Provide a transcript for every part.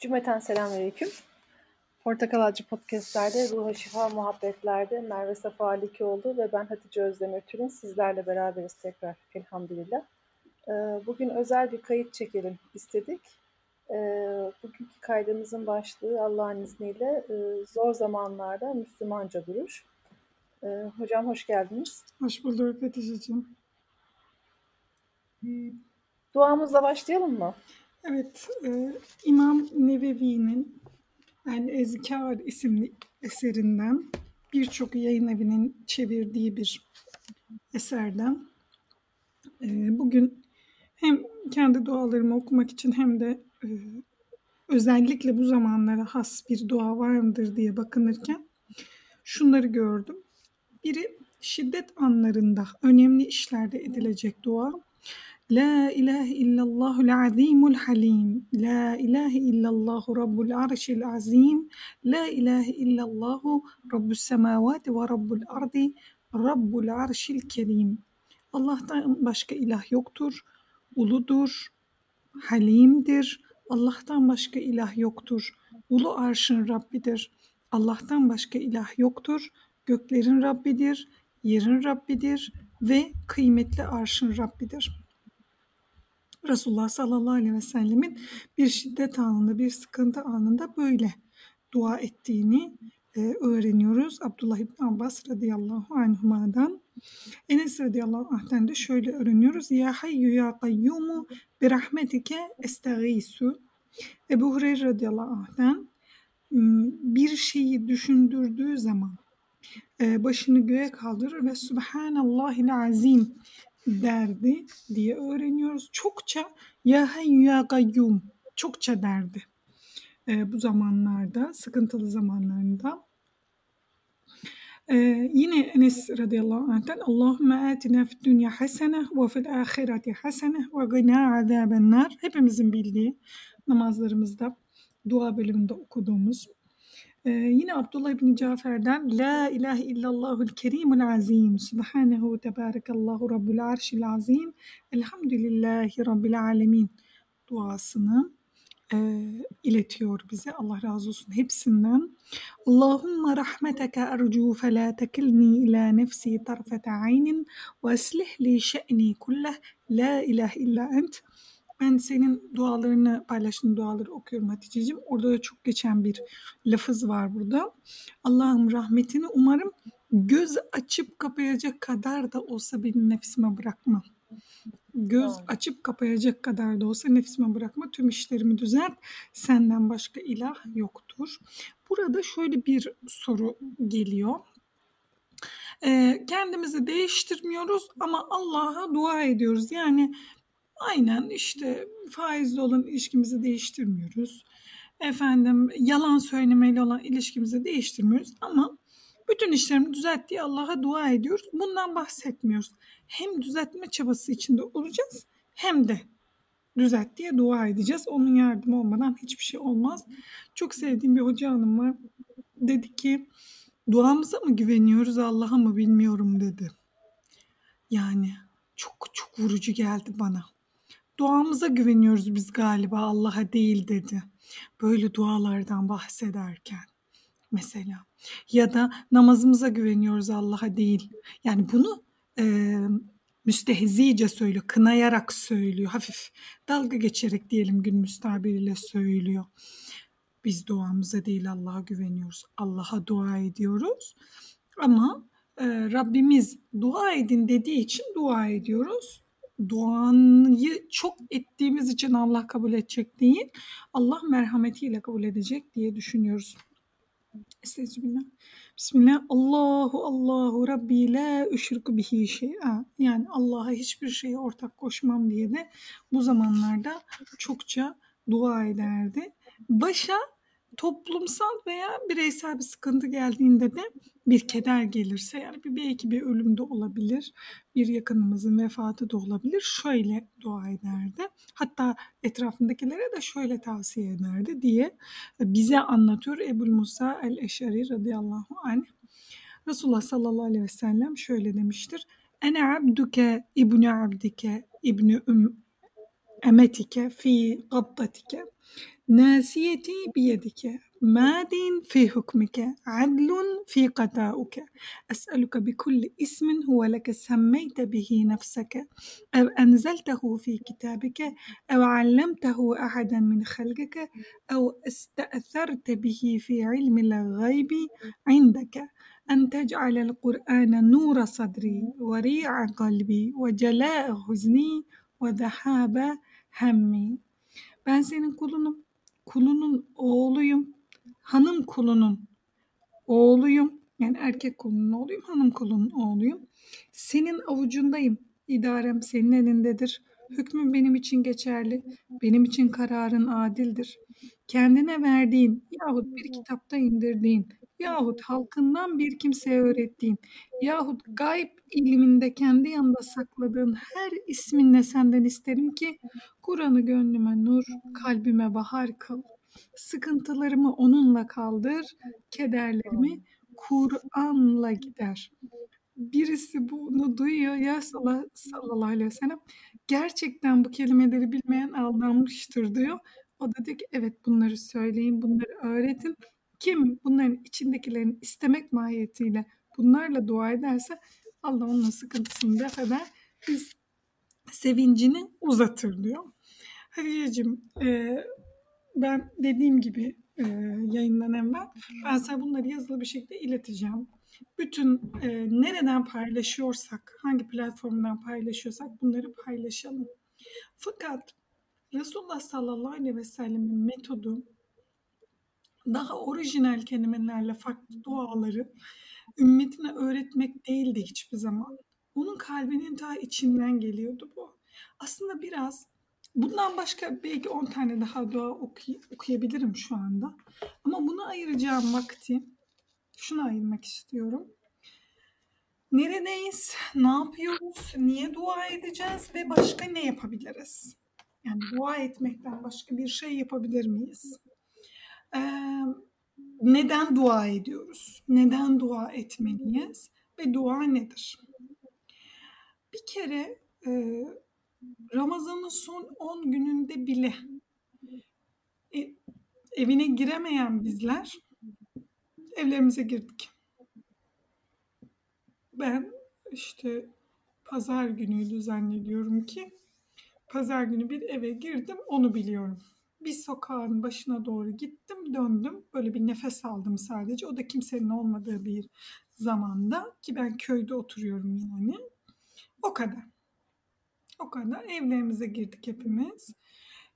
Cümleten selamünaleyküm. Portakal Acı Podcast'lerde, Ruha Şifa Muhabbetler'de Merve Safa Alikioğlu ve ben Hatice Özlem Ötür'ün sizlerle beraberiz tekrar elhamdülillah. Ee, bugün özel bir kayıt çekelim istedik. Ee, bugünkü kaydımızın başlığı Allah'ın izniyle e, zor zamanlarda Müslümanca duruş. Ee, hocam hoş geldiniz. Hoş bulduk Hatice'ciğim. Duamızla başlayalım mı? Evet, e, İmam Nevevi'nin yani Ezkar isimli eserinden birçok yayın evinin çevirdiği bir eserden e, bugün hem kendi dualarımı okumak için hem de e, özellikle bu zamanlara has bir dua var mıdır diye bakınırken şunları gördüm. Biri şiddet anlarında önemli işlerde edilecek dua. La ilahe illallahul azimul halim. La ilahe illallahu rabbul arşil azim. La ilahe illallahu rabbus semavati ve rabbul ardi. Rabbul arşil kerim. Allah'tan başka ilah yoktur. Uludur. Halimdir. Allah'tan başka ilah yoktur. Ulu arşın Rabbidir. Allah'tan başka ilah yoktur. Göklerin Rabbidir. Yerin Rabbidir ve kıymetli arşın Rabbidir. Resulullah sallallahu aleyhi ve sellemin bir şiddet anında, bir sıkıntı anında böyle dua ettiğini e, öğreniyoruz. Abdullah İbn Abbas radıyallahu anhuma'dan. Enes radıyallahu anh'ten de şöyle öğreniyoruz. Ya hayyu ya kayyumu bi rahmetike estağisu. Ebu Hureyre radıyallahu anh'ten bir şeyi düşündürdüğü zaman e, başını göğe kaldırır ve Subhanallahil azim derdi diye öğreniyoruz. Çokça ya hayyu ya gayyum çokça derdi. E, bu zamanlarda, sıkıntılı zamanlarında. Ee, yine Enes radıyallahu anh'ten Allahümme atina fid dünya hasene ve fil ahireti hasene ve gına azaben nar. Hepimizin bildiği namazlarımızda dua bölümünde okuduğumuz yine Abdullah bin Cafer'den La ilahe illallahul kerimul azim Subhanehu tebarekallahu rabbul arşil azim Elhamdülillahi rabbil alemin duasını e, iletiyor bize. Allah razı olsun hepsinden. Allahümme rahmeteke ercu fe la tekilni ila nefsi tarfete aynin ve eslih li şe'ni kulleh la ilahe illa ent. Ben senin dualarını paylaştığın duaları okuyorum Hatice'ciğim. Orada da çok geçen bir lafız var burada. Allah'ım rahmetini umarım göz açıp kapayacak kadar da olsa benim nefsime bırakma. Göz açıp kapayacak kadar da olsa nefsime bırakma. Tüm işlerimi düzelt. Senden başka ilah yoktur. Burada şöyle bir soru geliyor. Ee, kendimizi değiştirmiyoruz ama Allah'a dua ediyoruz. Yani Aynen işte faizli olan ilişkimizi değiştirmiyoruz. Efendim yalan söylemeyle olan ilişkimizi değiştirmiyoruz ama bütün işlerimi düzelt diye Allah'a dua ediyoruz. Bundan bahsetmiyoruz. Hem düzeltme çabası içinde olacağız hem de düzelt diye dua edeceğiz. Onun yardımı olmadan hiçbir şey olmaz. Çok sevdiğim bir hoca hanım var. Dedi ki duamıza mı güveniyoruz Allah'a mı bilmiyorum dedi. Yani çok çok vurucu geldi bana. Duamıza güveniyoruz biz galiba Allah'a değil dedi. Böyle dualardan bahsederken mesela ya da namazımıza güveniyoruz Allah'a değil. Yani bunu e, müstehzice söylüyor, kınayarak söylüyor, hafif dalga geçerek diyelim günümüz tabiriyle söylüyor. Biz duamıza değil Allah'a güveniyoruz. Allah'a dua ediyoruz. Ama e, Rabbimiz dua edin dediği için dua ediyoruz duayı çok ettiğimiz için Allah kabul edecek değil, Allah merhametiyle kabul edecek diye düşünüyoruz. Estağfirullah. Bismillah. Allahu Allahu Rabbi la üşriku bihi şey'a. Yani Allah'a hiçbir şeye ortak koşmam diye de bu zamanlarda çokça dua ederdi. Başa toplumsal veya bireysel bir sıkıntı geldiğinde de bir keder gelirse yani bir belki bir ölüm de olabilir, bir yakınımızın vefatı da olabilir. Şöyle dua ederdi. Hatta etrafındakilere de şöyle tavsiye ederdi diye bize anlatıyor Ebu Musa el-Eşari radıyallahu anh. Resulullah sallallahu aleyhi ve sellem şöyle demiştir. Ene abduke ibnu abdike ibnu um emetike fi gabdatike ناسيتي بيدك. ماد في حكمك؟ عدل في قضاؤك. أسألك بكل اسم هو لك سميت به نفسك. أو أنزلته في كتابك. أو علمته أحدا من خلقك. أو استأثرت به في علم الغيب عندك. أن تجعل القرآن نور صدري وريع قلبي وجلاء حزني وذهاب همي. Ben senin kulunum, kulunun oğluyum, hanım kulunun oğluyum. Yani erkek kulunun oğluyum, hanım kulunun oğluyum. Senin avucundayım. İdarem senin elindedir. Hükmün benim için geçerli. Benim için kararın adildir. Kendine verdiğin yahut bir kitapta indirdiğin yahut halkından bir kimseye öğrettiğin yahut gayb ilminde kendi yanında sakladığın her isminle senden isterim ki Kur'an'ı gönlüme nur, kalbime bahar kıl. Sıkıntılarımı onunla kaldır, kederlerimi Kur'an'la gider. Birisi bunu duyuyor ya sallallahu aleyhi ve sellem gerçekten bu kelimeleri bilmeyen aldanmıştır diyor. O da diyor ki evet bunları söyleyin, bunları öğretin. Kim bunların içindekilerini istemek mahiyetiyle bunlarla dua ederse Allah onun sıkıntısını def eder. Biz sevincini uzatır diyor. Hatice'cim e, ben dediğim gibi e, yayından evvel ben sana bunları yazılı bir şekilde ileteceğim. Bütün e, nereden paylaşıyorsak, hangi platformdan paylaşıyorsak bunları paylaşalım. Fakat Resulullah sallallahu aleyhi ve sellemin metodu daha orijinal kelimelerle farklı duaları ümmetine öğretmek değildi hiçbir zaman. Onun kalbinin ta içinden geliyordu bu. Aslında biraz bundan başka belki 10 tane daha dua oky- okuyabilirim şu anda. Ama bunu ayıracağım vakti şunu ayırmak istiyorum. Neredeyiz? Ne yapıyoruz? Niye dua edeceğiz? Ve başka ne yapabiliriz? Yani dua etmekten başka bir şey yapabilir miyiz? Neden dua ediyoruz? Neden dua etmeliyiz? Ve dua nedir? Bir kere e, Ramazan'ın son 10 gününde bile e, evine giremeyen bizler evlerimize girdik. Ben işte pazar günüydü zannediyorum ki pazar günü bir eve girdim onu biliyorum. Bir sokağın başına doğru gittim döndüm böyle bir nefes aldım sadece o da kimsenin olmadığı bir zamanda ki ben köyde oturuyorum yani o kadar. O kadar evlerimize girdik hepimiz.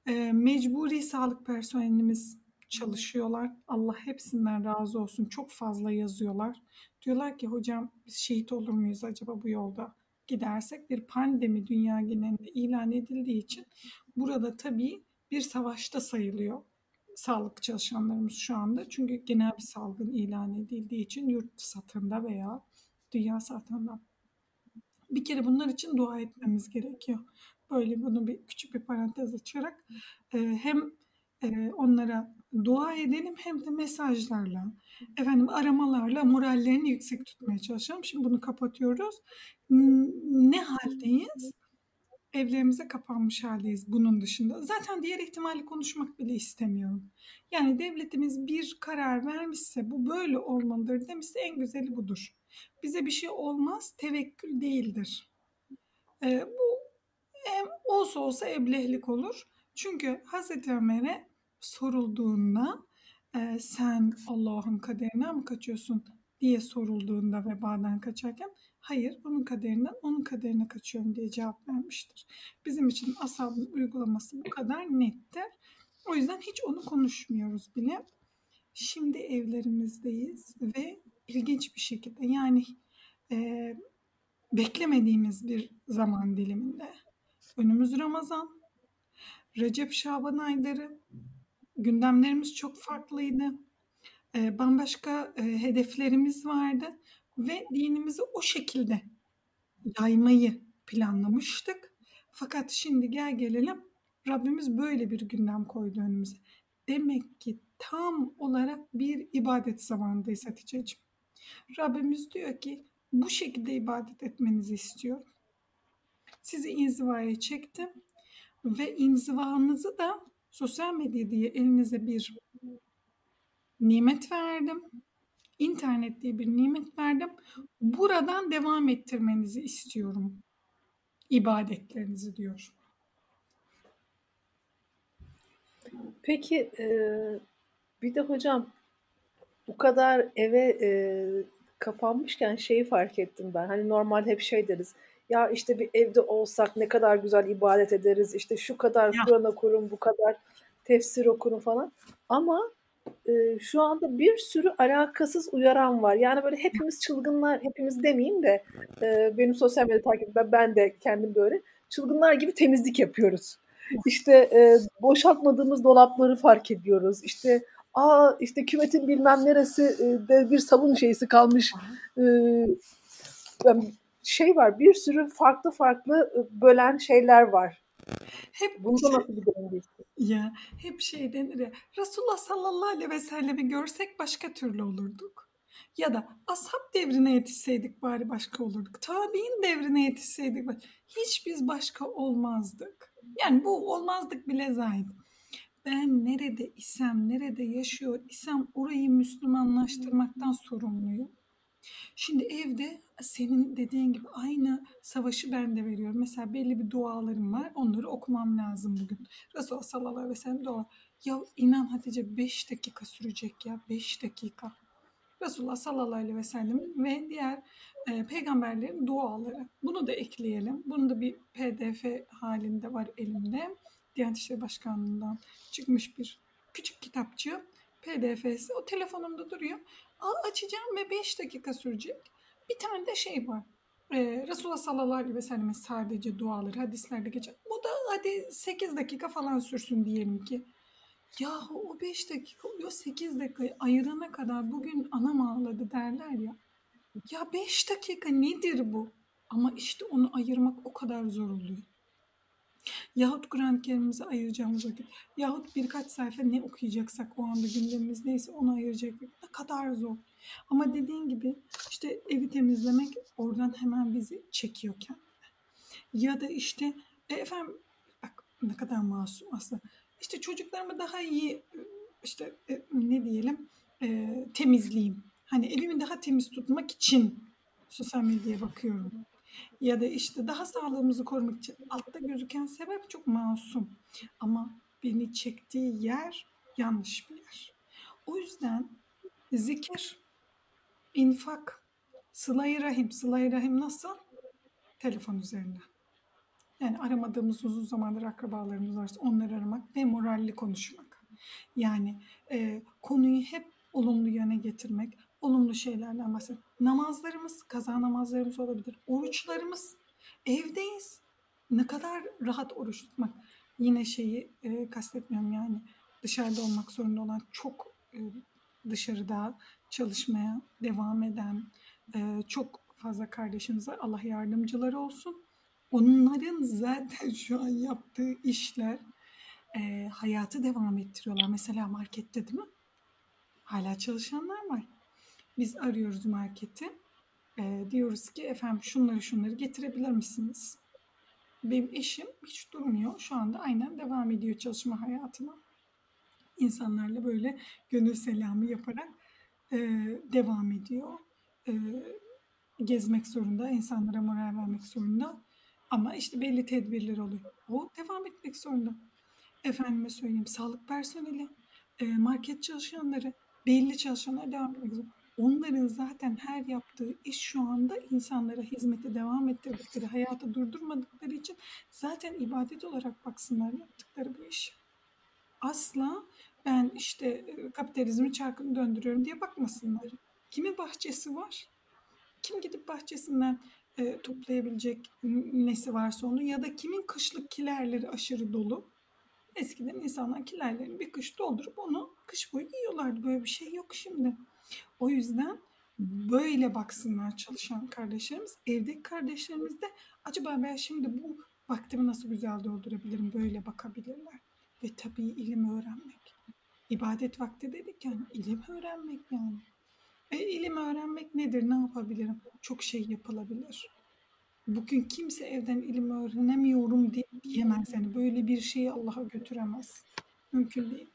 E, mecburi sağlık personelimiz çalışıyorlar. Allah hepsinden razı olsun. Çok fazla yazıyorlar. Diyorlar ki hocam biz şehit olur muyuz acaba bu yolda gidersek? Bir pandemi dünya genelinde ilan edildiği için burada tabii bir savaşta sayılıyor sağlık çalışanlarımız şu anda. Çünkü genel bir salgın ilan edildiği için yurt satında veya dünya satında. Bir kere bunlar için dua etmemiz gerekiyor. Böyle bunu bir küçük bir parantez açarak e, hem e, onlara dua edelim hem de mesajlarla, efendim aramalarla morallerini yüksek tutmaya çalışalım. Şimdi bunu kapatıyoruz. Ne haldeyiz? Evlerimize kapanmış haldeyiz bunun dışında. Zaten diğer ihtimali konuşmak bile istemiyorum. Yani devletimiz bir karar vermişse bu böyle olmalıdır demişse en güzeli budur. Bize bir şey olmaz, tevekkül değildir. Ee, bu hem olsa olsa eblehlik olur. Çünkü Hazreti Ömer'e sorulduğunda e, sen Allah'ın kaderine mi kaçıyorsun diye sorulduğunda vebadan kaçarken hayır onun kaderinden onun kaderine kaçıyorum diye cevap vermiştir. Bizim için asabın uygulaması bu kadar nettir. O yüzden hiç onu konuşmuyoruz bile. Şimdi evlerimizdeyiz ve ilginç bir şekilde yani e, beklemediğimiz bir zaman diliminde önümüz Ramazan, Recep Şaban ayları gündemlerimiz çok farklıydı. E, bambaşka e, hedeflerimiz vardı ve dinimizi o şekilde yaymayı planlamıştık. Fakat şimdi gel gelelim Rabbimiz böyle bir gündem koydu önümüze. Demek ki tam olarak bir ibadet zamanındayız Hatice'ciğim. Rabbimiz diyor ki bu şekilde ibadet etmenizi istiyorum. Sizi inzivaya çektim ve inzivanızı da Sosyal medya diye elinize bir nimet verdim. İnternet diye bir nimet verdim. Buradan devam ettirmenizi istiyorum. ibadetlerinizi diyor. Peki e, bir de hocam bu kadar eve e, kapanmışken şeyi fark ettim ben. Hani normal hep şey deriz. Ya işte bir evde olsak ne kadar güzel ibadet ederiz. İşte şu kadar Kur'an okurum, bu kadar tefsir okurum falan. Ama e, şu anda bir sürü alakasız uyaran var. Yani böyle hepimiz çılgınlar, hepimiz demeyeyim de e, benim sosyal medya takip ben, de kendim böyle çılgınlar gibi temizlik yapıyoruz. İşte e, boşaltmadığımız dolapları fark ediyoruz. İşte aa işte küvetin bilmem neresi e, de bir sabun şeysi kalmış. E, şey var bir sürü farklı farklı bölen şeyler var. Hep Bunda şey, nasıl bir döngü? Ya hep şey denir ya Resulullah sallallahu aleyhi ve sellemi görsek başka türlü olurduk. Ya da ashab devrine yetişseydik bari başka olurduk. Tabi'in devrine yetişseydik hiç biz başka olmazdık. Yani bu olmazdık bile zahid. Ben nerede isem, nerede yaşıyor isem orayı Müslümanlaştırmaktan sorumluyum. Şimdi evde senin dediğin gibi aynı savaşı ben de veriyorum. Mesela belli bir dualarım var. Onları okumam lazım bugün. Resulullah sallallahu aleyhi ve sellem dua. Ya inan Hatice 5 dakika sürecek ya 5 dakika. Resulullah sallallahu aleyhi ve sellem ve diğer e, peygamberlerin duaları. Bunu da ekleyelim. Bunu da bir pdf halinde var elimde. Diyanet İşleri Başkanlığı'ndan çıkmış bir küçük kitapçı. PDF'si. O telefonumda duruyor. Açacağım ve 5 dakika sürecek. Bir tane de şey var. Ee, Resulullah sallallahu aleyhi ve sellem'in sadece duaları hadislerde geçer. Bu da hadi 8 dakika falan sürsün diyelim ki. Ya o 5 dakika, o 8 dakikayı ayırana kadar bugün anam ağladı derler ya. Ya 5 dakika nedir bu? Ama işte onu ayırmak o kadar zor oluyor. Yahut Kur'an-ı Kerim'imize ayıracağımız vakit, yahut birkaç sayfa ne okuyacaksak o anda gündemimiz neyse onu ayıracak vakit ne kadar zor. Ama dediğin gibi işte evi temizlemek oradan hemen bizi çekiyor kendine. Ya da işte e, efendim bak ne kadar masum aslında. İşte çocuklarımı daha iyi işte e, ne diyelim e, temizleyeyim. Hani evimi daha temiz tutmak için sosyal medyaya bakıyorum ya da işte daha sağlığımızı korumak için altta gözüken sebep çok masum. Ama beni çektiği yer yanlış bir yer. O yüzden zikir, infak, sıla rahim. sıla rahim nasıl? Telefon üzerinden. Yani aramadığımız uzun zamandır akrabalarımız varsa onları aramak ve moralli konuşmak. Yani e, konuyu hep olumlu yöne getirmek, olumlu şeylerden bahsedelim. Namazlarımız, kaza namazlarımız olabilir. Oruçlarımız, evdeyiz. Ne kadar rahat oruç tutmak. Yine şeyi e, kastetmiyorum yani dışarıda olmak zorunda olan çok e, dışarıda çalışmaya devam eden e, çok fazla kardeşimiz var. Allah yardımcıları olsun. Onların zaten şu an yaptığı işler e, hayatı devam ettiriyorlar. Mesela markette değil mi? Hala çalışanlar var. Biz arıyoruz marketi. E, diyoruz ki efendim şunları şunları getirebilir misiniz? Benim eşim hiç durmuyor. Şu anda aynen devam ediyor çalışma hayatına. İnsanlarla böyle gönül selamı yaparak e, devam ediyor. E, gezmek zorunda, insanlara moral vermek zorunda. Ama işte belli tedbirler oluyor. O devam etmek zorunda. Efendime söyleyeyim sağlık personeli, e, market çalışanları, belli çalışanlar devam etmek zorunda onların zaten her yaptığı iş şu anda insanlara hizmete devam ettirdikleri, hayata durdurmadıkları için zaten ibadet olarak baksınlar yaptıkları bu iş. Asla ben işte e, kapitalizmi çarkını döndürüyorum diye bakmasınlar. Kimin bahçesi var? Kim gidip bahçesinden e, toplayabilecek nesi varsa onu ya da kimin kışlık kilerleri aşırı dolu? Eskiden insanlar kilerlerini bir kış doldurup onu kış boyu yiyorlardı. Böyle bir şey yok şimdi. O yüzden böyle baksınlar çalışan kardeşlerimiz. Evdeki kardeşlerimiz de acaba ben şimdi bu vaktimi nasıl güzel doldurabilirim böyle bakabilirler. Ve tabii ilim öğrenmek. İbadet vakti dedik yani ilim öğrenmek yani. E, ilim öğrenmek nedir? Ne yapabilirim? Çok şey yapılabilir. Bugün kimse evden ilim öğrenemiyorum diye diyemez. Yani böyle bir şeyi Allah'a götüremez. Mümkün değil.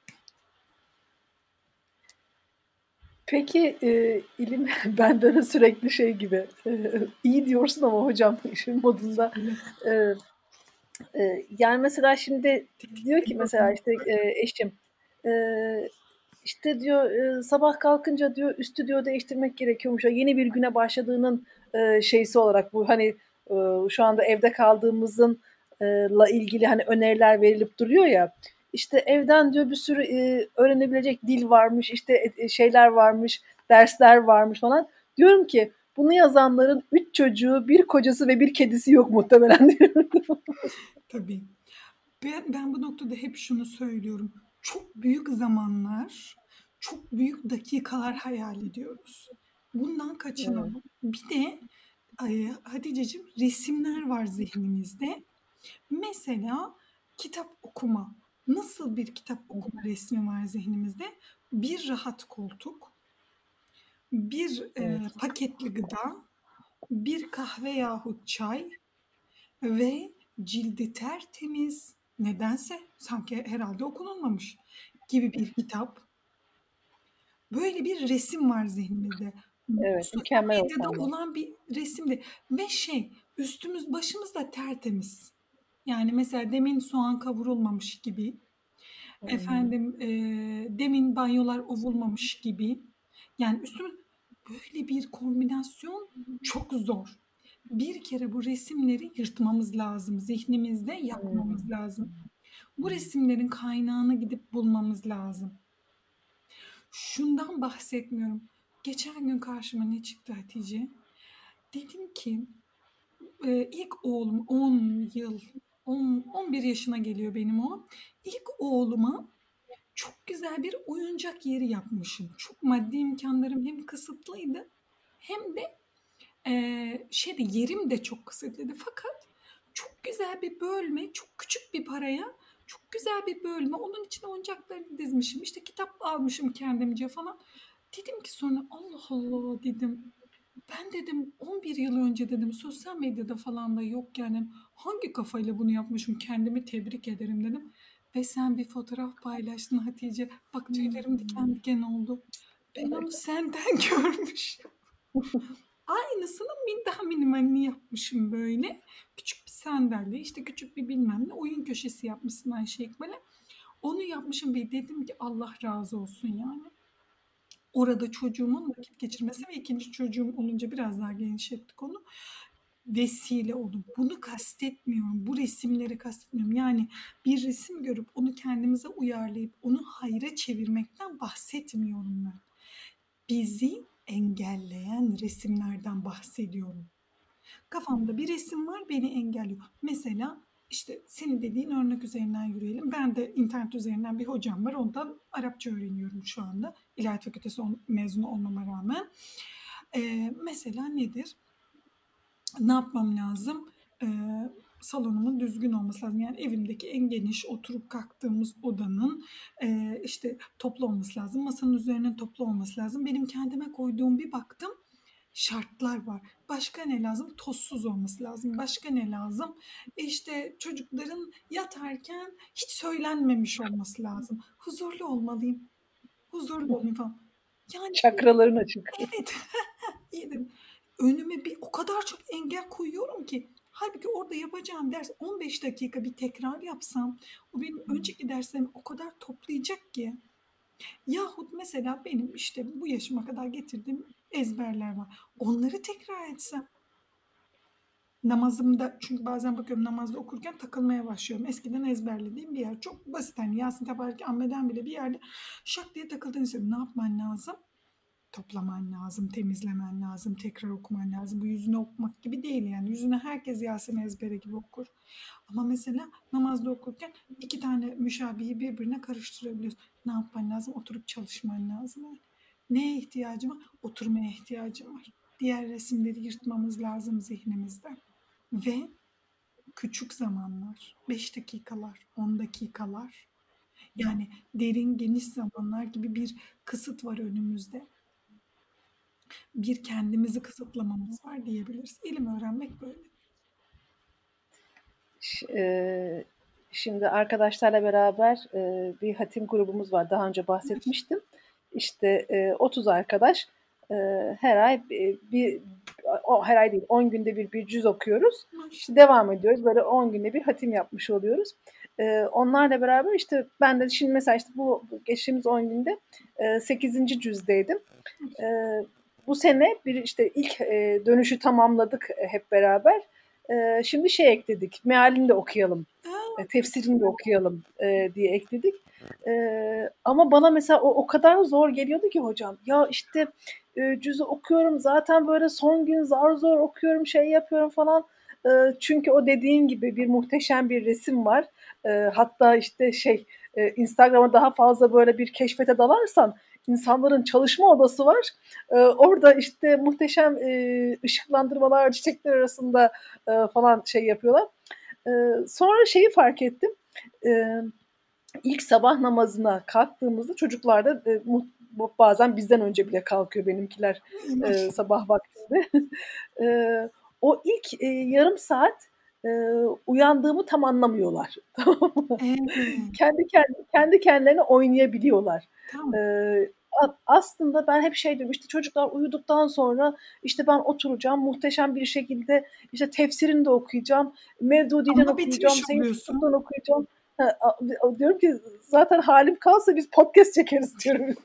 Peki e, ilim benden sürekli şey gibi e, iyi diyorsun ama hocam işin modunda e, e, yani mesela şimdi diyor ki mesela işte e, eşim e, işte diyor e, sabah kalkınca diyor üstü diyor değiştirmek gerekiyormuş. Yeni bir güne başladığının e, şeysi olarak bu hani e, şu anda evde kaldığımızın e, la ilgili hani öneriler verilip duruyor ya. İşte evden diyor bir sürü e, öğrenebilecek dil varmış, işte e, şeyler varmış, dersler varmış falan. Diyorum ki bunu yazanların üç çocuğu, bir kocası ve bir kedisi yok muhtemelen diyorum. Tabii. Ben, ben bu noktada hep şunu söylüyorum. Çok büyük zamanlar, çok büyük dakikalar hayal ediyoruz. Bundan kaçınalım. Bir de Hatice'cim resimler var zihnimizde. Mesela kitap okuma. Nasıl bir kitap okuma resmi var zihnimizde? Bir rahat koltuk, bir evet. e, paketli gıda, bir kahve yahut çay ve cildi tertemiz, nedense sanki herhalde okunulmamış gibi bir kitap. Böyle bir resim var zihnimizde. Evet, mükemmel Medyada olan bir resimdi. Ve şey, üstümüz başımız da tertemiz. Yani mesela demin soğan kavrulmamış gibi. Hmm. Efendim e, demin banyolar ovulmamış gibi. Yani üstümüz böyle bir kombinasyon çok zor. Bir kere bu resimleri yırtmamız lazım. Zihnimizde yapmamız hmm. lazım. Bu resimlerin kaynağını gidip bulmamız lazım. Şundan bahsetmiyorum. Geçen gün karşıma ne çıktı Hatice? Dedim ki ilk oğlum 10 yıl 10, 11 yaşına geliyor benim oğlum. İlk oğluma çok güzel bir oyuncak yeri yapmışım. Çok maddi imkanlarım hem kısıtlıydı hem de e, şeyde yerim de çok kısıtlıydı. Fakat çok güzel bir bölme, çok küçük bir paraya çok güzel bir bölme. Onun içine oyuncaklarını dizmişim. İşte kitap almışım kendimce falan. Dedim ki sonra Allah Allah dedim. Ben dedim 11 yıl önce dedim sosyal medyada falan da yok yani hangi kafayla bunu yapmışım kendimi tebrik ederim dedim. Ve sen bir fotoğraf paylaştın Hatice. Bak tüylerim diken diken oldu. Ben onu senden görmüşüm. Aynısını min daha minimalini yapmışım böyle. Küçük bir sandalye işte küçük bir bilmem ne oyun köşesi yapmışsın Ayşe İkbal'e. Onu yapmışım ve dedim ki Allah razı olsun yani orada çocuğumun vakit geçirmesi ve ikinci çocuğum olunca biraz daha genişlettik onu vesile oldu. Bunu kastetmiyorum. Bu resimleri kastetmiyorum. Yani bir resim görüp onu kendimize uyarlayıp onu hayra çevirmekten bahsetmiyorum ben. Bizi engelleyen resimlerden bahsediyorum. Kafamda bir resim var beni engelliyor. Mesela işte senin dediğin örnek üzerinden yürüyelim. Ben de internet üzerinden bir hocam var. Ondan Arapça öğreniyorum şu anda. İlahiyat Fakültesi mezunu olmama rağmen. Ee, mesela nedir? Ne yapmam lazım? Ee, salonumun düzgün olması lazım. Yani evimdeki en geniş oturup kalktığımız odanın e, işte toplu olması lazım. Masanın üzerine toplu olması lazım. Benim kendime koyduğum bir baktım şartlar var. Başka ne lazım? Tozsuz olması lazım. Başka ne lazım? E işte çocukların yatarken hiç söylenmemiş olması lazım. Huzurlu olmalıyım. Huzurlu olayım falan. Yani çakraların açık. Evet. İyi Önüme bir o kadar çok engel koyuyorum ki. Halbuki orada yapacağım ders 15 dakika bir tekrar yapsam o benim önceki derslerimi o kadar toplayacak ki. Yahut mesela benim işte bu yaşıma kadar getirdiğim ezberler var. Onları tekrar etsem. Namazımda çünkü bazen bakıyorum namazda okurken takılmaya başlıyorum. Eskiden ezberlediğim bir yer. Çok basit hani Yasin Tebarek Amme'den bile bir yerde şak diye takıldığını hissediyorum. Ne yapman lazım? Toplaman lazım, temizlemen lazım, tekrar okuman lazım. Bu yüzüne okumak gibi değil yani. Yüzüne herkes Yasin ezbere gibi okur. Ama mesela namazda okurken iki tane müşabihi birbirine karıştırabiliyorsun. Ne yapman lazım? Oturup çalışman lazım. Yani. Neye ihtiyacım var? Oturmaya ihtiyacım var. Diğer resimleri yırtmamız lazım zihnimizden. Ve küçük zamanlar, 5 dakikalar, 10 dakikalar, yani derin geniş zamanlar gibi bir kısıt var önümüzde. Bir kendimizi kısıtlamamız var diyebiliriz. İlim öğrenmek böyle. E, Şimdi arkadaşlarla beraber e, bir hatim grubumuz var. Daha önce bahsetmiştim. İşte e, 30 arkadaş e, her ay bir, bir o her ay değil 10 günde bir bir cüz okuyoruz. İşte devam ediyoruz. Böyle 10 günde bir hatim yapmış oluyoruz. E, onlarla beraber işte ben de şimdi mesela işte bu geçtiğimiz 10 günde e, 8. cüzdeydim. E, bu sene bir işte ilk e, dönüşü tamamladık hep beraber. E, şimdi şey ekledik. Mealini de okuyalım. E, tefsirini de okuyalım e, diye ekledik. E, ama bana mesela o o kadar zor geliyordu ki hocam. Ya işte e, cüzü okuyorum zaten böyle son gün zar zor okuyorum şey yapıyorum falan. E, çünkü o dediğin gibi bir muhteşem bir resim var. E, hatta işte şey e, Instagram'a daha fazla böyle bir keşfete dalarsan insanların çalışma odası var. E, orada işte muhteşem e, ışıklandırmalar çiçekler arasında e, falan şey yapıyorlar. E, sonra şeyi fark ettim. E, ilk sabah namazına kalktığımızda çocuklar da e, bazen bizden önce bile kalkıyor benimkiler e, sabah vaktinde. e, o ilk e, yarım saat e, uyandığımı tam anlamıyorlar. kendi kendi kendi kendilerine oynayabiliyorlar. Tamam. E, aslında ben hep şey diyorum işte çocuklar uyuduktan sonra işte ben oturacağım muhteşem bir şekilde işte tefsirini de okuyacağım. Mevdudi'den okuyacağım. Seyyid okuyacağım. Ha, diyorum ki zaten halim kalsa biz podcast çekeriz diyorum.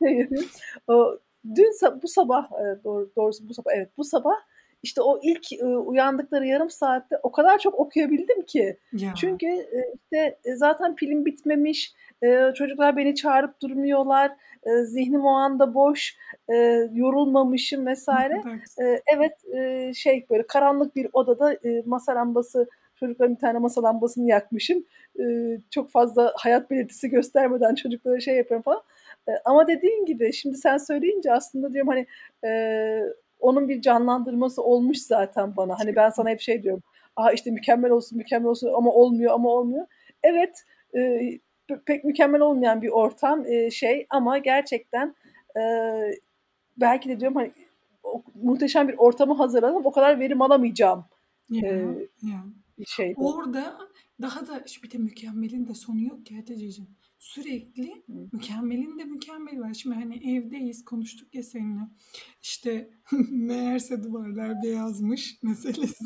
Dün bu sabah e, doğru, doğrusu bu sabah evet bu sabah işte o ilk e, uyandıkları yarım saatte o kadar çok okuyabildim ki. Ya. Çünkü e, işte zaten pilim bitmemiş. Çocuklar beni çağırıp durmuyorlar. Zihnim o anda boş. Yorulmamışım vesaire. Evet şey böyle karanlık bir odada masa lambası çocukların bir tane masa lambasını yakmışım. Çok fazla hayat belirtisi göstermeden çocuklara şey yapıyorum falan. Ama dediğin gibi şimdi sen söyleyince aslında diyorum hani onun bir canlandırması olmuş zaten bana. Hani ben sana hep şey diyorum. Aa işte mükemmel olsun, mükemmel olsun ama olmuyor ama olmuyor. Evet, e, pek mükemmel olmayan bir ortam e, şey ama gerçekten e, belki de diyorum hani o, muhteşem bir ortamı hazırladım o kadar verim alamayacağım. Ya, e, ya. Şey. Orada daha da bir de mükemmelin de sonu yok ki Hatice'ciğim. Sürekli Hı. mükemmelin de mükemmel var. Şimdi hani evdeyiz konuştuk ya seninle. İşte meğerse duvarlar beyazmış meselesi.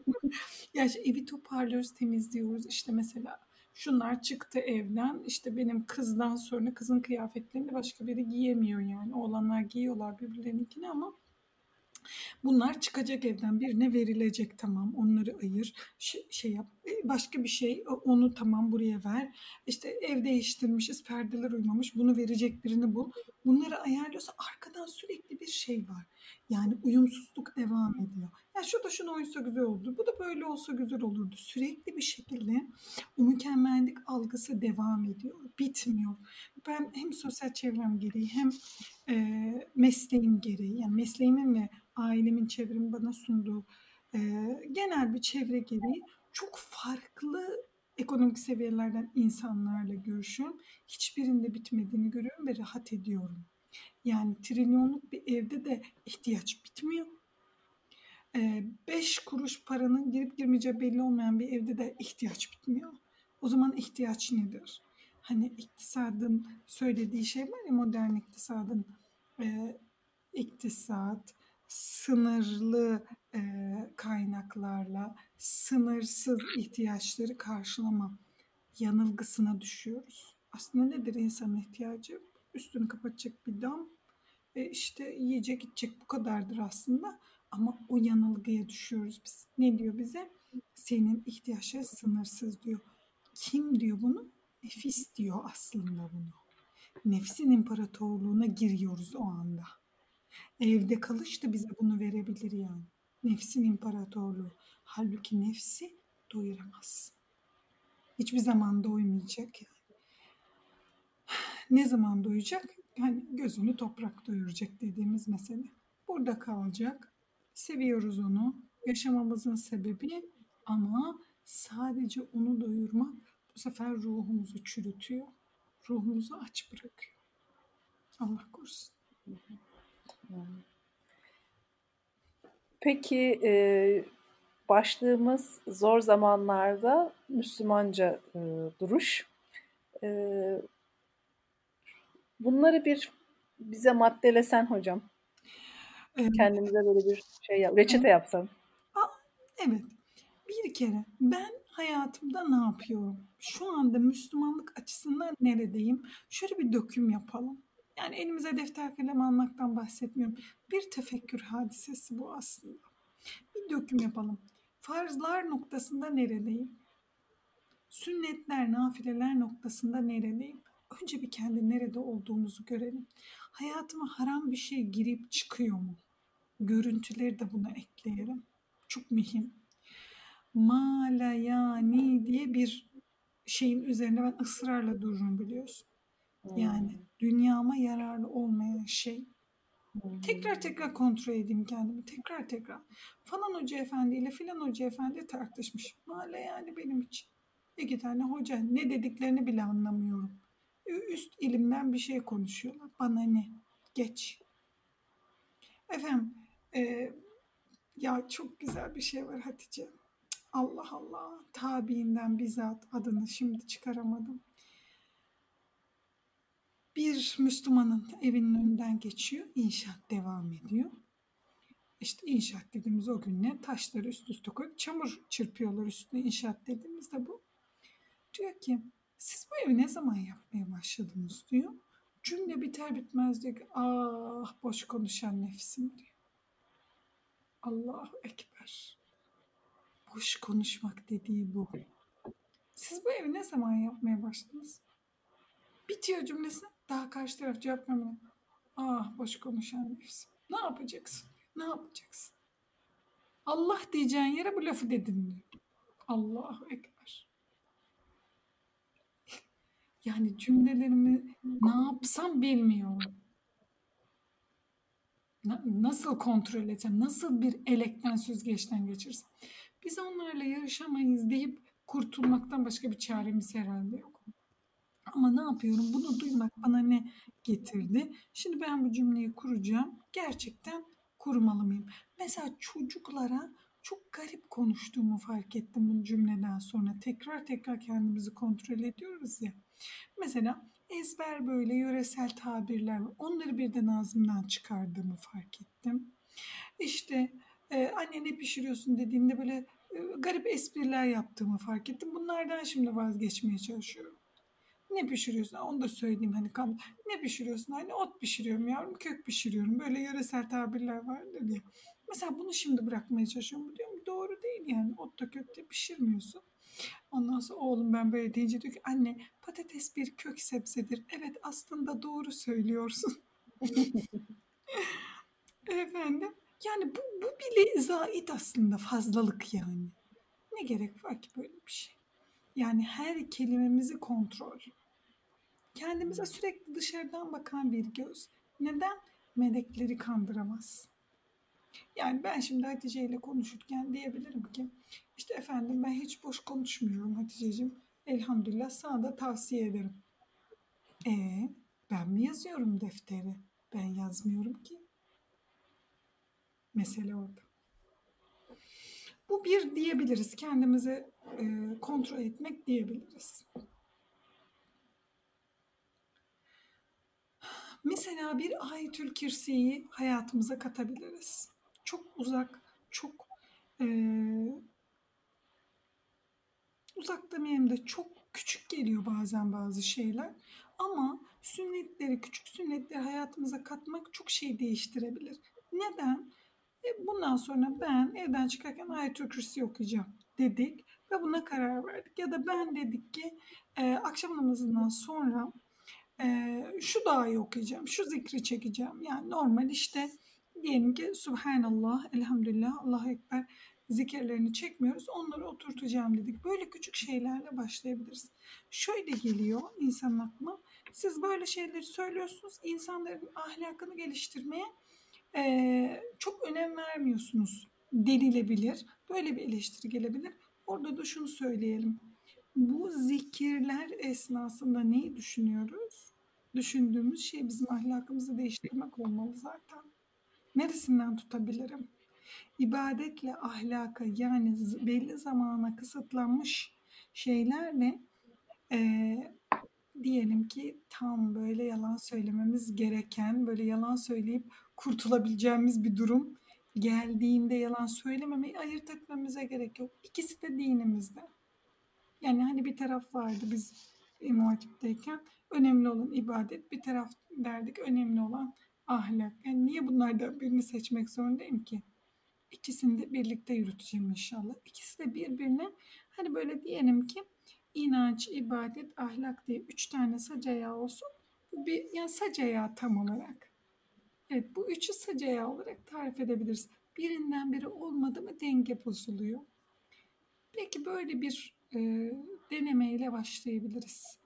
ya işte evi toparlıyoruz, temizliyoruz. İşte mesela şunlar çıktı evden. İşte benim kızdan sonra kızın kıyafetlerini başka biri giyemiyor yani. Oğlanlar giyiyorlar birbirlerinkini ama Bunlar çıkacak evden. Birine verilecek tamam onları ayır. Şey, şey yap e, başka bir şey onu tamam buraya ver. İşte ev değiştirmişiz perdeler uymamış bunu verecek birini bul. Bunları ayarlıyorsa arkadan sürekli bir şey var yani uyumsuzluk devam ediyor ya şu da şuna uysa güzel oldu bu da böyle olsa güzel olurdu sürekli bir şekilde o mükemmellik algısı devam ediyor bitmiyor ben hem sosyal çevrem gereği hem e, mesleğim gereği yani mesleğimin ve ailemin, çevremin bana sunduğu e, genel bir çevre gereği çok farklı ekonomik seviyelerden insanlarla görüşüyorum. Hiçbirinde bitmediğini görüyorum ve rahat ediyorum. Yani trilyonluk bir evde de ihtiyaç bitmiyor. 5 kuruş paranın girip girmeyeceği belli olmayan bir evde de ihtiyaç bitmiyor. O zaman ihtiyaç nedir? Hani iktisadın söylediği şey var ya modern iktisadın e, iktisat, sınırlı e, kaynaklarla sınırsız ihtiyaçları karşılama yanılgısına düşüyoruz. Aslında nedir insanın ihtiyacı? Üstünü kapatacak bir dam, e, işte yiyecek içecek bu kadardır aslında. Ama o yanılgıya düşüyoruz biz. Ne diyor bize? Senin ihtiyaçların sınırsız diyor. Kim diyor bunu? Nefis diyor aslında bunu. Nefsin imparatorluğuna giriyoruz o anda. Evde kalış da bize bunu verebilir yani. Nefsin imparatorluğu. Halbuki nefsi doyuramaz. Hiçbir zaman doymayacak yani. Ne zaman doyacak? Yani gözünü toprak doyuracak dediğimiz mesele. Burada kalacak. Seviyoruz onu. Yaşamamızın sebebi ama sadece onu doyurmak bu sefer ruhumuzu çürütüyor. Ruhumuzu aç bırakıyor. Allah korusun. Peki e, başlığımız zor zamanlarda Müslümanca e, duruş. E, bunları bir bize maddelesen hocam. Evet. Kendimize böyle bir şey yap, reçete yapsan. Evet. Bir kere ben hayatımda ne yapıyorum? Şu anda Müslümanlık açısından neredeyim? Şöyle bir döküm yapalım. Yani elimize defter kalem almaktan bahsetmiyorum. Bir tefekkür hadisesi bu aslında. Bir döküm yapalım. Farzlar noktasında neredeyim? Sünnetler, nafileler noktasında neredeyim? Önce bir kendi nerede olduğumuzu görelim. Hayatıma haram bir şey girip çıkıyor mu? Görüntüleri de buna ekleyelim. Çok mühim. Malayani diye bir şeyin üzerine ben ısrarla dururum biliyorsun. Yani dünyama yararlı olmayan şey. Tekrar tekrar kontrol edeyim kendimi. Tekrar tekrar. Falan hoca efendi ile filan hoca efendi tartışmış. Mala yani benim için. İki tane hoca ne dediklerini bile anlamıyorum. Üst ilimden bir şey konuşuyorlar. Bana ne? Geç. Efendim e, ya çok güzel bir şey var Hatice. Allah Allah. Tabiinden bizzat adını şimdi çıkaramadım. Bir Müslümanın evinin önünden geçiyor. İnşaat devam ediyor. İşte inşaat dediğimiz o gün ne? Taşları üst üste koyup çamur çırpıyorlar üstüne. İnşaat dediğimizde bu. Diyor ki siz bu evi ne zaman yapmaya başladınız diyor. Cümle biter bitmez diyor ki ah boş konuşan nefsim diyor. Allahu Ekber. Boş konuşmak dediği bu. Siz bu evi ne zaman yapmaya başladınız? Bitiyor cümlesi. Daha karşı taraf cevap vermiyor. Ah boş konuşan nefsim. Ne yapacaksın? Ne yapacaksın? Allah diyeceğin yere bu lafı dedin diyor. Allahu Ekber. Yani cümlelerimi ne yapsam bilmiyorum. Nasıl kontrol etsem, nasıl bir elekten süzgeçten geçirsem. Biz onlarla yarışamayız deyip kurtulmaktan başka bir çaremiz herhalde yok. Ama ne yapıyorum? Bunu duymak bana ne getirdi? Şimdi ben bu cümleyi kuracağım. Gerçekten kurmalı mıyım? Mesela çocuklara çok garip konuştuğumu fark ettim bu cümleden sonra. Tekrar tekrar kendimizi kontrol ediyoruz ya. Mesela ezber böyle yöresel tabirler var. Onları birden ağzımdan çıkardığımı fark ettim. İşte e, anne ne pişiriyorsun dediğinde böyle e, garip espriler yaptığımı fark ettim. Bunlardan şimdi vazgeçmeye çalışıyorum. Ne pişiriyorsun? Onu da söyleyeyim hani kam. Ne pişiriyorsun? Hani ot pişiriyorum yavrum, kök pişiriyorum. Böyle yöresel tabirler vardır ya. Mesela bunu şimdi bırakmaya çalışıyorum. Diyorum doğru değil yani. Ot da kökte pişirmiyorsun. Ondan sonra oğlum ben böyle deyince diyor ki anne patates bir kök sebzedir. Evet aslında doğru söylüyorsun. Efendim yani bu, bu bile zait aslında fazlalık yani. Ne gerek var ki böyle bir şey? Yani her kelimemizi kontrol. Kendimize sürekli dışarıdan bakan bir göz. Neden? Melekleri kandıramaz. Yani ben şimdi Hatice ile konuşurken diyebilirim ki işte efendim ben hiç boş konuşmuyorum Hatice'cim. Elhamdülillah sana da tavsiye ederim. E ben mi yazıyorum defteri? Ben yazmıyorum ki. Mesele orada. Bu bir diyebiliriz. Kendimizi e, kontrol etmek diyebiliriz. Mesela bir Ayetül Kürsi'yi hayatımıza katabiliriz. Çok uzak, çok e, uzak demeyeyim de çok küçük geliyor bazen bazı şeyler. Ama sünnetleri, küçük sünnetleri hayatımıza katmak çok şey değiştirebilir. Neden? E bundan sonra ben evden çıkarken Ayetül Kürsi okuyacağım dedik ve buna karar verdik. Ya da ben dedik ki e, akşam namazından sonra e, şu dahi okuyacağım, şu zikri çekeceğim. Yani normal işte diyelim ki Subhanallah, Elhamdülillah, Allahu Ekber zikirlerini çekmiyoruz. Onları oturtacağım dedik. Böyle küçük şeylerle başlayabiliriz. Şöyle geliyor insanın aklına. Siz böyle şeyleri söylüyorsunuz. insanların ahlakını geliştirmeye e, çok önem vermiyorsunuz denilebilir. Böyle bir eleştiri gelebilir. Orada da şunu söyleyelim. Bu zikirler esnasında neyi düşünüyoruz? Düşündüğümüz şey bizim ahlakımızı değiştirmek olmalı zaten. Neresinden tutabilirim? ibadetle ahlaka yani belli zamana kısıtlanmış şeylerle e, diyelim ki tam böyle yalan söylememiz gereken, böyle yalan söyleyip kurtulabileceğimiz bir durum geldiğinde yalan söylememeyi ayırt etmemize gerek yok. İkisi de dinimizde. Yani hani bir taraf vardı biz İmam Hatip'teyken önemli olan ibadet, bir taraf derdik önemli olan ahlak. Yani niye bunlardan birini seçmek zorundayım ki? İkisini de birlikte yürüteceğim inşallah. İkisi de birbirine hani böyle diyelim ki inanç, ibadet, ahlak diye üç tane sac ayağı olsun. Bu bir yani sac ayağı tam olarak. Evet bu üçü sac ayağı olarak tarif edebiliriz. Birinden biri olmadı mı denge bozuluyor. Peki böyle bir e, denemeyle başlayabiliriz.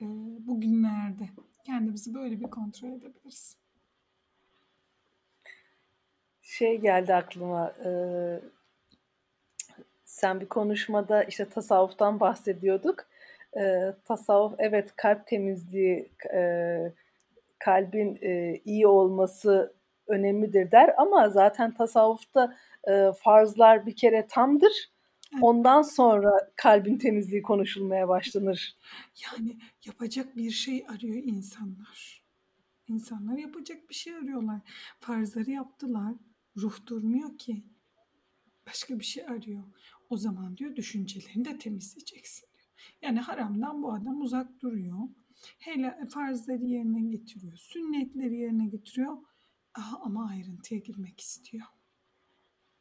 E, bugünlerde kendimizi böyle bir kontrol edebiliriz. Şey geldi aklıma. E, sen bir konuşmada işte tasavvuftan bahsediyorduk. E, tasavvuf evet kalp temizliği, e, kalbin e, iyi olması önemlidir der ama zaten tasavvufta e, farzlar bir kere tamdır. Ondan sonra kalbin temizliği konuşulmaya başlanır. Yani yapacak bir şey arıyor insanlar. İnsanlar yapacak bir şey arıyorlar. Farzları yaptılar. Ruh durmuyor ki. Başka bir şey arıyor. O zaman diyor düşüncelerini de temizleyeceksin diyor. Yani haramdan bu adam uzak duruyor. Hele farzları yerine getiriyor. Sünnetleri yerine getiriyor. Aha, ama ayrıntıya girmek istiyor.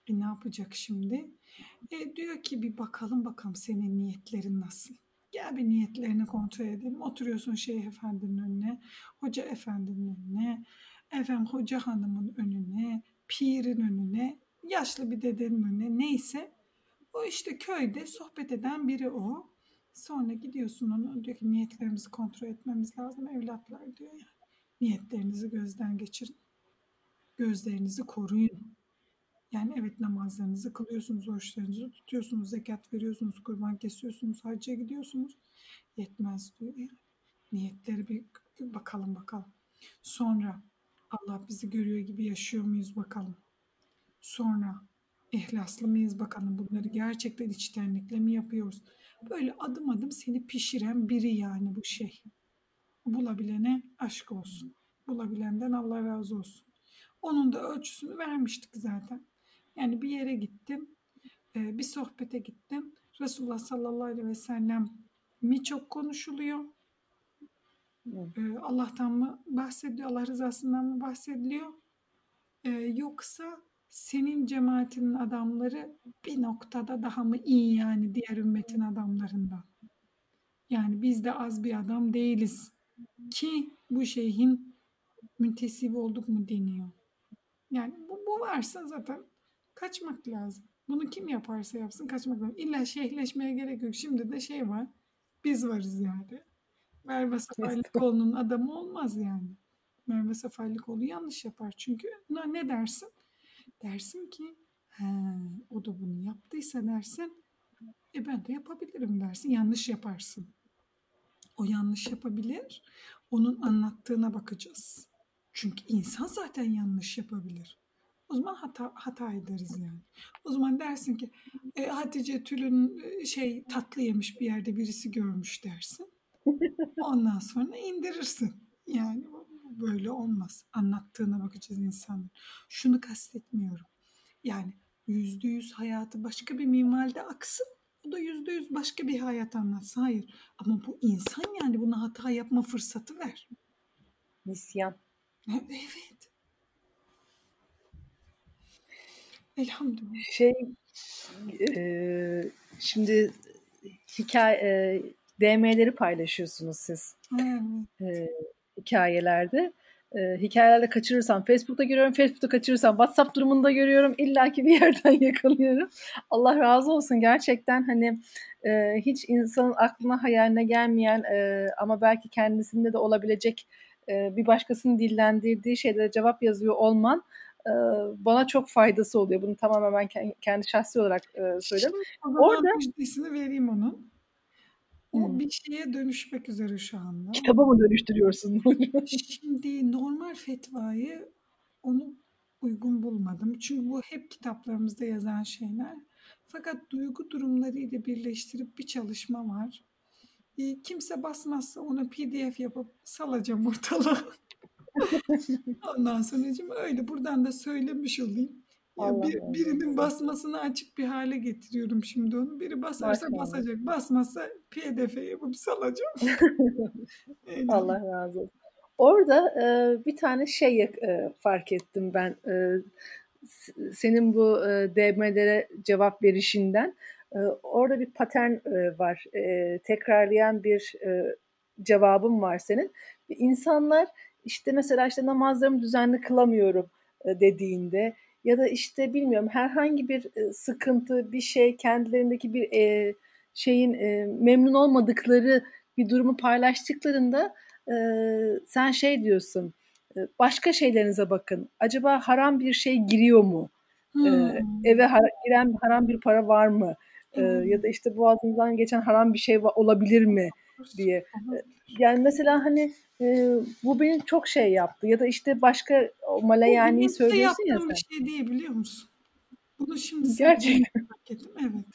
E ne yapacak şimdi? E diyor ki bir bakalım bakalım senin niyetlerin nasıl? Gel bir niyetlerini kontrol edelim. Oturuyorsun şeyh efendinin önüne, hoca efendinin önüne, efendim hoca hanımın önüne, pirin önüne, yaşlı bir dedenin önüne neyse o işte köyde sohbet eden biri o. Sonra gidiyorsun ona diyor ki niyetlerimizi kontrol etmemiz lazım evlatlar diyor yani. Niyetlerinizi gözden geçirin. Gözlerinizi koruyun. Yani evet namazlarınızı kılıyorsunuz, oruçlarınızı tutuyorsunuz, zekat veriyorsunuz, kurban kesiyorsunuz, hacca gidiyorsunuz. Yetmez diyor. Niyetleri bir bakalım bakalım. Sonra Allah bizi görüyor gibi yaşıyor muyuz bakalım. Sonra ihlaslı mıyız bakalım bunları gerçekten içtenlikle mi yapıyoruz? Böyle adım adım seni pişiren biri yani bu şey. Bulabilene aşk olsun. Bulabilenden Allah razı olsun. Onun da ölçüsünü vermiştik zaten. Yani bir yere gittim, bir sohbete gittim. Resulullah sallallahu aleyhi ve sellem mi çok konuşuluyor? Allah'tan mı bahsediyor, Allah rızasından mı bahsediliyor? Yoksa senin cemaatinin adamları bir noktada daha mı iyi yani diğer ümmetin adamlarından? Yani biz de az bir adam değiliz ki bu şeyhin müntesip olduk mu deniyor. Yani bu, bu varsa zaten kaçmak lazım. Bunu kim yaparsa yapsın kaçmak lazım. İlla şeyhleşmeye gerek yok. Şimdi de şey var. Biz varız yani. Merve Safalikoğlu'nun adamı olmaz yani. Merve Safalikoğlu yanlış yapar. Çünkü ne dersin? Dersin ki He, o da bunu yaptıysa dersin e ben de yapabilirim dersin. Yanlış yaparsın. O yanlış yapabilir. Onun anlattığına bakacağız. Çünkü insan zaten yanlış yapabilir. O zaman hata, hata ederiz yani. O zaman dersin ki e, Hatice Tül'ün şey tatlı yemiş bir yerde birisi görmüş dersin. Ondan sonra indirirsin. Yani böyle olmaz. Anlattığına bakacağız insanın. Şunu kastetmiyorum. Yani yüzde yüz hayatı başka bir minvalde aksın. O da yüzde yüz başka bir hayat anlatsın. Hayır. Ama bu insan yani buna hata yapma fırsatı ver. Nisyan. Evet. Elhamdülillah. Şey, e, şimdi hikaye, e, DM'leri paylaşıyorsunuz siz. Evet. E, hikayelerde. E, hikayelerde kaçırırsam Facebook'ta görüyorum, Facebook'ta kaçırırsam WhatsApp durumunda görüyorum. İlla ki bir yerden yakalıyorum. Allah razı olsun gerçekten hani e, hiç insanın aklına hayaline gelmeyen e, ama belki kendisinde de olabilecek e, bir başkasının dillendirdiği şeylere cevap yazıyor olman bana çok faydası oluyor. Bunu tamamen ben kendi şahsi olarak söylüyorum. Orada müjdesini vereyim onun. O bir şeye dönüşmek üzere şu anda. Kitaba mı dönüştürüyorsun? Şimdi normal fetvayı onu uygun bulmadım. Çünkü bu hep kitaplarımızda yazan şeyler. Fakat duygu durumlarıyla birleştirip bir çalışma var. E, kimse basmazsa onu pdf yapıp salacağım ortalığa. Ondan sonra öyle buradan da söylemiş olayım. Ya bir, birinin basmasını açık bir hale getiriyorum şimdi onu. Biri basarsa Maşallah. basacak. Basmazsa pdf yapıp salacağım. Allah razı olsun. Orada e, bir tane şey e, fark ettim ben. E, senin bu e, DM'lere cevap verişinden. E, orada bir patern e, var. E, tekrarlayan bir e, cevabım var senin. İnsanlar işte mesela işte namazlarımı düzenli kılamıyorum e, dediğinde ya da işte bilmiyorum herhangi bir e, sıkıntı, bir şey kendilerindeki bir e, şeyin e, memnun olmadıkları bir durumu paylaştıklarında e, sen şey diyorsun başka şeylerinize bakın. Acaba haram bir şey giriyor mu? Hmm. Eve har- giren haram bir para var mı? E, ya da işte boğazından geçen haram bir şey olabilir mi diye. Yani mesela hani e, bu beni çok şey yaptı. Ya da işte başka Malayani'yi söylüyorsun ya sen. bir şey diye biliyor musun? Bunu şimdi Gerçekten. fark ettim. Evet.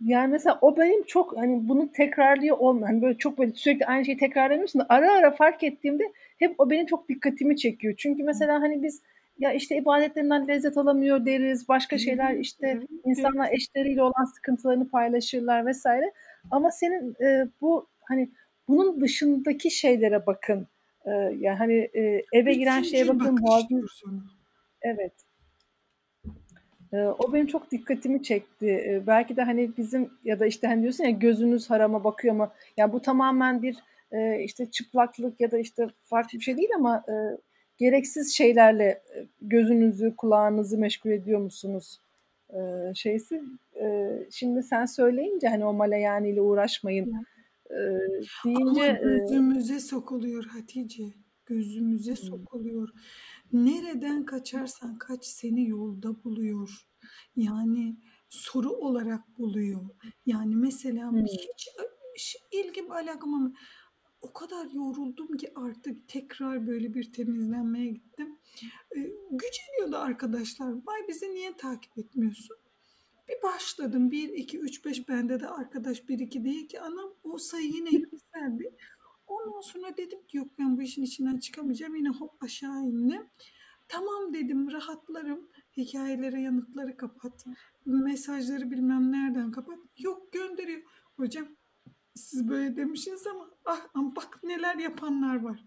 Yani mesela o benim çok hani bunu tekrarlıyor olmuyor. Hani böyle çok böyle sürekli aynı şeyi tekrarlamıyorsun da ara ara fark ettiğimde hep o benim çok dikkatimi çekiyor. Çünkü mesela hani biz ya işte ibadetlerinden lezzet alamıyor deriz. Başka şeyler işte insanlar eşleriyle olan sıkıntılarını paylaşırlar vesaire. Ama senin e, bu hani bunun dışındaki şeylere bakın. E, yani hani e, eve giren şeye bakın boğazın. Evet. E, o benim çok dikkatimi çekti. E, belki de hani bizim ya da işte hani diyorsun ya gözünüz harama bakıyor ama yani bu tamamen bir e, işte çıplaklık ya da işte farklı bir şey değil ama e, gereksiz şeylerle e, gözünüzü, kulağınızı meşgul ediyor musunuz? E, şeysi e, şimdi sen söyleyince hani o malayani ile uğraşmayın e, deyince Ama gözümüze sokuluyor Hatice. Gözümüze sokuluyor. Nereden kaçarsan kaç seni yolda buluyor. Yani soru olarak buluyor. Yani mesela hmm. hiç, hiç ilgim alakam ama o kadar yoruldum ki artık tekrar böyle bir temizlenmeye gittim. Ee, güceniyordu arkadaşlar. Vay bizi niye takip etmiyorsun? Bir başladım. 1, 2, 3, 5 bende de arkadaş 1, 2 değil ki anam o sayı yine yükseldi. Ondan sonra dedim ki yok ben bu işin içinden çıkamayacağım. Yine hop aşağı indim. Tamam dedim rahatlarım. Hikayelere yanıtları kapat. Mesajları bilmem nereden kapat. Yok gönderiyor. Hocam siz böyle demişsiniz ama ah ama bak neler yapanlar var.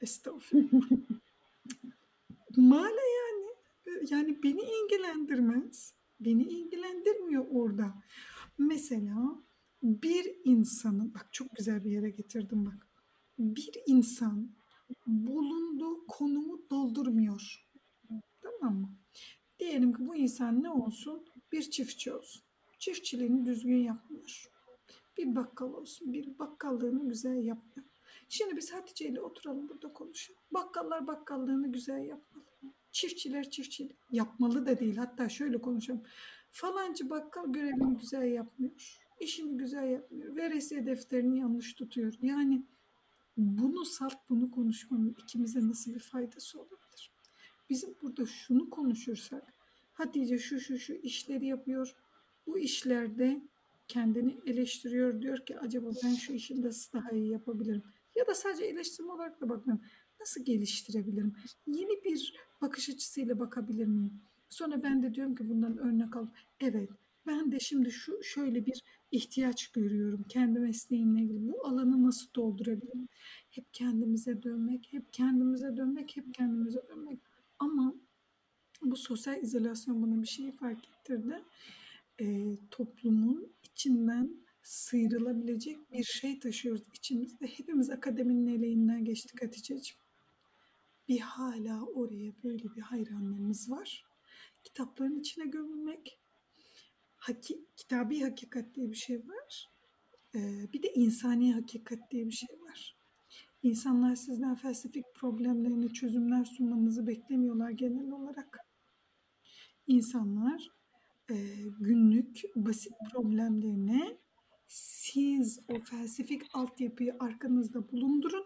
Estağfurullah. Male yani. Yani beni ilgilendirmez. Beni ilgilendirmiyor orada. Mesela bir insanın, bak çok güzel bir yere getirdim bak. Bir insan bulunduğu konumu doldurmuyor. Tamam mı? Diyelim ki bu insan ne olsun? Bir çiftçi olsun. Çiftçiliğini düzgün yapmıyor bir bakkal olsun. Bir bakkallığını güzel yapmıyor. Şimdi biz Hatice ile oturalım burada konuşalım. Bakkallar bakkallığını güzel yapmalı. Çiftçiler çiftçilik yapmalı da değil. Hatta şöyle konuşalım. Falancı bakkal görevini güzel yapmıyor. İşini güzel yapmıyor. Veresiye defterini yanlış tutuyor. Yani bunu salt bunu konuşmanın ikimize nasıl bir faydası olabilir? Bizim burada şunu konuşursak Hatice şu şu şu işleri yapıyor. Bu işlerde kendini eleştiriyor. Diyor ki acaba ben şu işi nasıl daha iyi yapabilirim? Ya da sadece eleştirme olarak da bakmıyorum. Nasıl geliştirebilirim? Yeni bir bakış açısıyla bakabilir miyim? Sonra ben de diyorum ki bundan örnek al. Evet ben de şimdi şu şöyle bir ihtiyaç görüyorum kendi mesleğimle ilgili. Bu alanı nasıl doldurabilirim? Hep kendimize dönmek, hep kendimize dönmek, hep kendimize dönmek. Ama bu sosyal izolasyon bana bir şeyi fark ettirdi. E, toplumun içinden sıyrılabilecek bir şey taşıyoruz içimizde. Hepimiz akademinin eleğinden geçtik Hatice'ciğim. Bir hala oraya böyle bir hayranlığımız var. Kitapların içine gömülmek, haki, kitabi hakikat diye bir şey var. Ee, bir de insani hakikat diye bir şey var. İnsanlar sizden felsefik problemlerine çözümler sunmanızı beklemiyorlar genel olarak. İnsanlar e, günlük basit problemlerine siz o felsefik altyapıyı arkanızda bulundurun.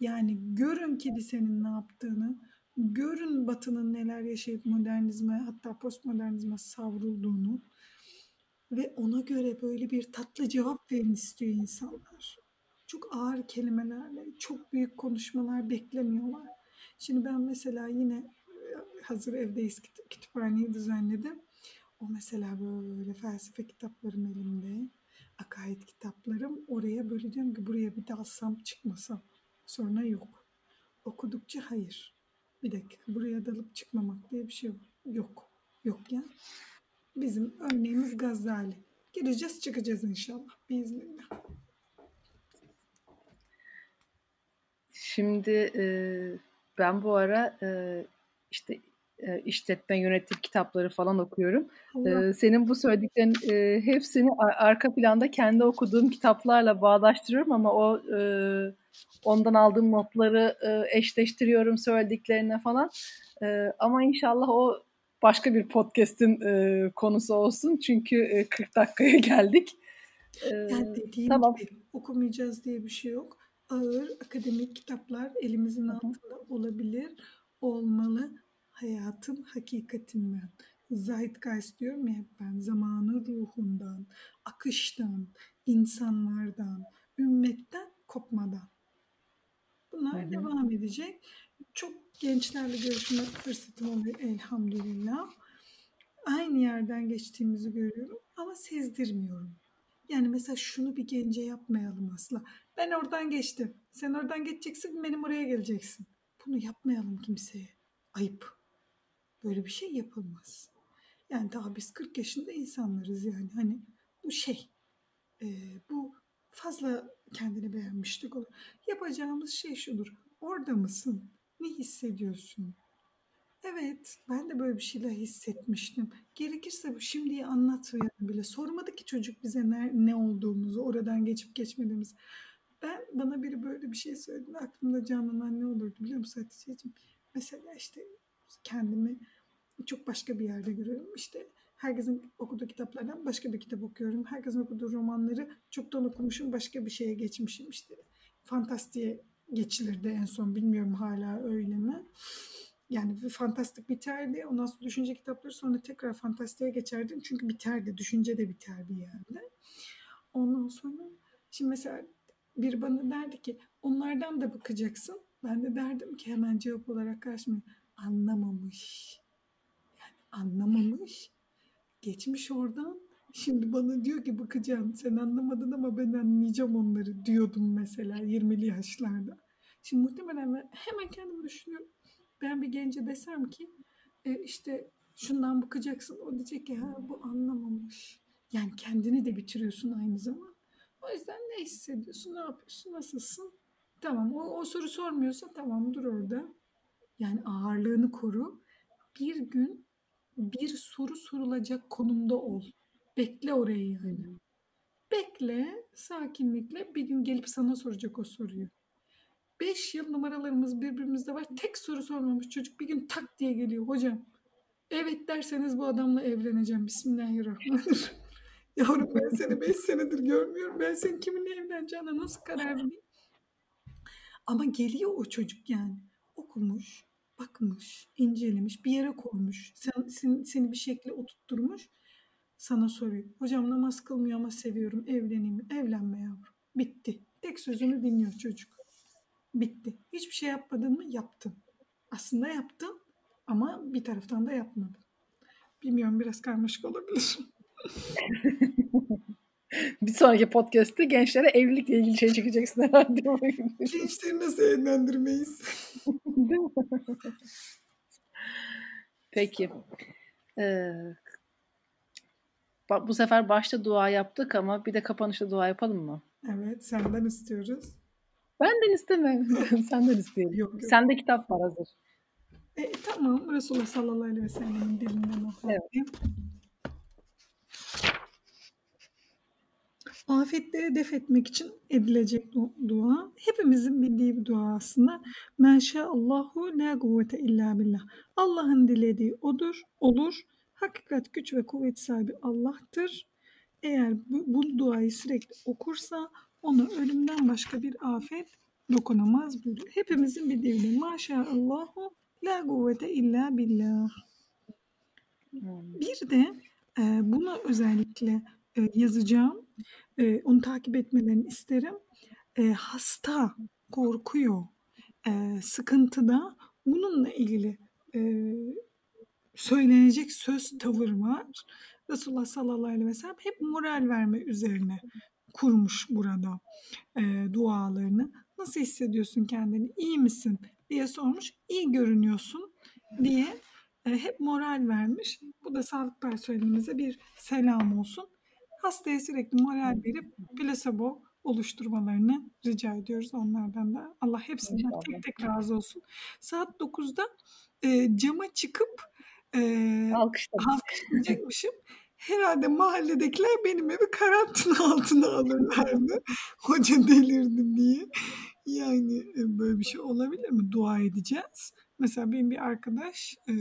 Yani görün kilisenin ne yaptığını, Görün Batı'nın neler yaşayıp modernizme hatta postmodernizme savrulduğunu ve ona göre böyle bir tatlı cevap verin istiyor insanlar. Çok ağır kelimelerle, çok büyük konuşmalar beklemiyorlar. Şimdi ben mesela yine hazır evdeyiz kütüphaneyi düzenledim. O mesela böyle felsefe kitaplarım elimde, akaid kitaplarım. Oraya böyle diyorum ki buraya bir dalsam çıkmasam. Sonra yok. Okudukça hayır. Bir dakika buraya dalıp çıkmamak diye bir şey yok. Yok. Ya. Bizim örneğimiz Gazali. Gireceğiz çıkacağız inşallah. Biiznillah. Şimdi e, ben bu ara e, işte işletme yönetim kitapları falan okuyorum. E, senin bu söylediklerin e, hepsini arka planda kendi okuduğum kitaplarla bağdaştırıyorum ama o e, ondan aldığım notları e, eşleştiriyorum söylediklerine falan. E, ama inşallah o başka bir podcast'in e, konusu olsun çünkü e, 40 dakikaya geldik. E, yani dediğim tamam. gibi okumayacağız diye bir şey yok. Ağır akademik kitaplar elimizin altında olabilir, olmalı hayatın hakikatinden. Zeitgeist diyorum ya ben zamanı ruhundan, akıştan, insanlardan, ümmetten kopmadan. Bunlar Hı-hı. devam edecek. Çok gençlerle görüşme fırsatım oluyor elhamdülillah. Aynı yerden geçtiğimizi görüyorum ama sezdirmiyorum. Yani mesela şunu bir gence yapmayalım asla. Ben oradan geçtim. Sen oradan geçeceksin, benim oraya geleceksin. Bunu yapmayalım kimseye. Ayıp. Böyle bir şey yapılmaz. Yani daha biz 40 yaşında insanlarız yani. Hani bu şey, e, bu fazla kendini beğenmişlik olur. Yapacağımız şey şudur. Orada mısın? Ne hissediyorsun? Evet, ben de böyle bir şeyler hissetmiştim. Gerekirse bu şimdiyi anlatmayalım bile. Sormadı ki çocuk bize ne, ne olduğumuzu, oradan geçip geçmediğimiz. Ben bana biri böyle bir şey söyledi. Aklımda canlanan ne olurdu biliyor musun Hatice'ciğim? Mesela işte kendimi çok başka bir yerde görüyorum. İşte herkesin okuduğu kitaplardan başka bir kitap okuyorum. Herkesin okuduğu romanları çoktan okumuşum, başka bir şeye geçmişim işte. Fantastiğe geçilirdi en son, bilmiyorum hala öyle mi? Yani fantastik biterdi. Ondan sonra düşünce kitapları sonra tekrar fantastiğe geçerdim. Çünkü biterdi. Düşünce de biter bir yerde. Ondan sonra şimdi mesela bir bana derdi ki onlardan da bakacaksın. Ben de derdim ki hemen cevap olarak karşıma anlamamış anlamamış. Geçmiş oradan. Şimdi bana diyor ki bakacağım sen anlamadın ama ben anlayacağım onları diyordum mesela 20'li yaşlarda. Şimdi muhtemelen ben hemen kendimi düşünüyorum. Ben bir gence desem ki e, işte şundan bakacaksın. O diyecek ki ha bu anlamamış. Yani kendini de bitiriyorsun aynı zaman. O yüzden ne hissediyorsun, ne yapıyorsun, nasılsın? Tamam o, o soru sormuyorsa tamam dur orada. Yani ağırlığını koru. Bir gün bir soru sorulacak konumda ol. Bekle orayı yani. Bekle, sakinlikle bir gün gelip sana soracak o soruyu. Beş yıl numaralarımız birbirimizde var. Tek soru sormamış çocuk bir gün tak diye geliyor. Hocam evet derseniz bu adamla evleneceğim. Bismillahirrahmanirrahim. Yavrum ben seni beş senedir görmüyorum. Ben senin kiminle evleneceğine nasıl karar vereyim? Ama geliyor o çocuk yani. Okumuş, bakmış, incelemiş, bir yere koymuş, sen, sen, seni bir şekilde oturtturmuş. Sana soruyor. Hocam namaz kılmıyor ama seviyorum. Evleneyim mi? Evlenme yavrum. Bitti. Tek sözünü dinliyor çocuk. Bitti. Hiçbir şey yapmadın mı? Yaptın. Aslında yaptın ama bir taraftan da yapmadın. Bilmiyorum biraz karmaşık olabilir. bir sonraki podcast'te gençlere evlilikle ilgili şey çekeceksin herhalde. Gençleri nasıl evlendirmeyiz? Değil mi? Peki. Ee, bu sefer başta dua yaptık ama bir de kapanışta dua yapalım mı? Evet, senden istiyoruz. Benden istemem. senden isteyelim. Yok, yok. Sende kitap var hazır. E, tamam. Resulullah sallallahu aleyhi ve sellem'in dilinden okuyayım. Evet. Afetleri def etmek için edilecek dua. Hepimizin bildiği bir dua aslında. Men Allahu la kuvvete illa billah. Allah'ın dilediği odur, olur. Hakikat, güç ve kuvvet sahibi Allah'tır. Eğer bu, bu duayı sürekli okursa ona ölümden başka bir afet dokunamaz buyuruyor. Hepimizin bildiği gibi maşallahu La kuvvete illa billah. Bir de e, bunu özellikle e, yazacağım. E, onu takip etmelerini isterim. E, hasta korkuyor, e, sıkıntıda bununla ilgili e, söylenecek söz tavır var. Resulullah sallallahu aleyhi ve sellem hep moral verme üzerine kurmuş burada e, dualarını. Nasıl hissediyorsun kendini? İyi misin? diye sormuş. İyi görünüyorsun diye e, hep moral vermiş. Bu da sağlık personelimize bir selam olsun. Hastaya sürekli moral verip plasebo oluşturmalarını rica ediyoruz onlardan da. Allah hepsinden İnşallah. tek tek razı olsun. Saat 9'da e, cama çıkıp e, alkışlayacakmışım. Herhalde mahalledekiler benim evi karantina altına alırlardı. Hoca delirdi diye. Yani e, böyle bir şey olabilir mi? Dua edeceğiz. Mesela benim bir arkadaş e,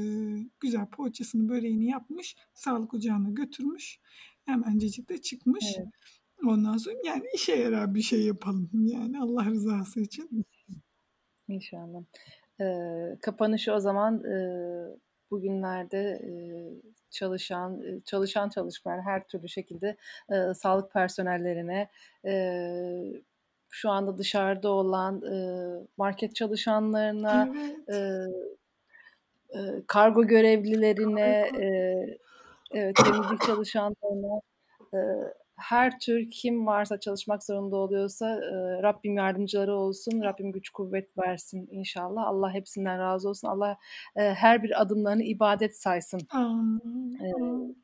güzel poğaçasını böreğini yapmış. Sağlık ocağına götürmüş. Hemencecik de çıkmış. Evet. Ondan sonra yani işe yarar bir şey yapalım. Yani Allah rızası için. İnşallah. Ee, kapanışı o zaman e, bugünlerde e, çalışan, e, çalışan çalışmayan her türlü şekilde e, sağlık personellerine, e, şu anda dışarıda olan e, market çalışanlarına, Evet. e, e, kargo görevlilerine, Kargo. e, evet, temizlik çalışanlarına, e, her tür kim varsa çalışmak zorunda oluyorsa e, Rabbim yardımcıları olsun, Rabbim güç kuvvet versin inşallah. Allah hepsinden razı olsun. Allah e, her bir adımlarını ibadet saysın e,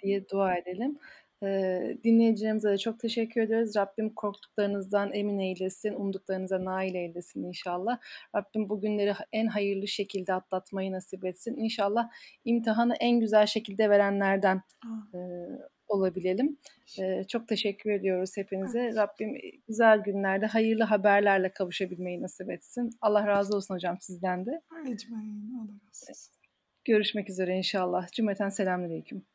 diye dua edelim. E, dinleyicilerimize de çok teşekkür ediyoruz. Rabbim korktuklarınızdan emin eylesin, umduklarınıza nail eylesin inşallah. Rabbim bu günleri en hayırlı şekilde atlatmayı nasip etsin. İnşallah imtihanı en güzel şekilde verenlerden e, olabilelim. E, çok teşekkür ediyoruz hepinize. Evet. Rabbim güzel günlerde hayırlı haberlerle kavuşabilmeyi nasip etsin. Allah razı olsun hocam sizden de. Ecmaîn. Allah razı olsun. Görüşmek üzere inşallah. Cümleten selamünaleyküm.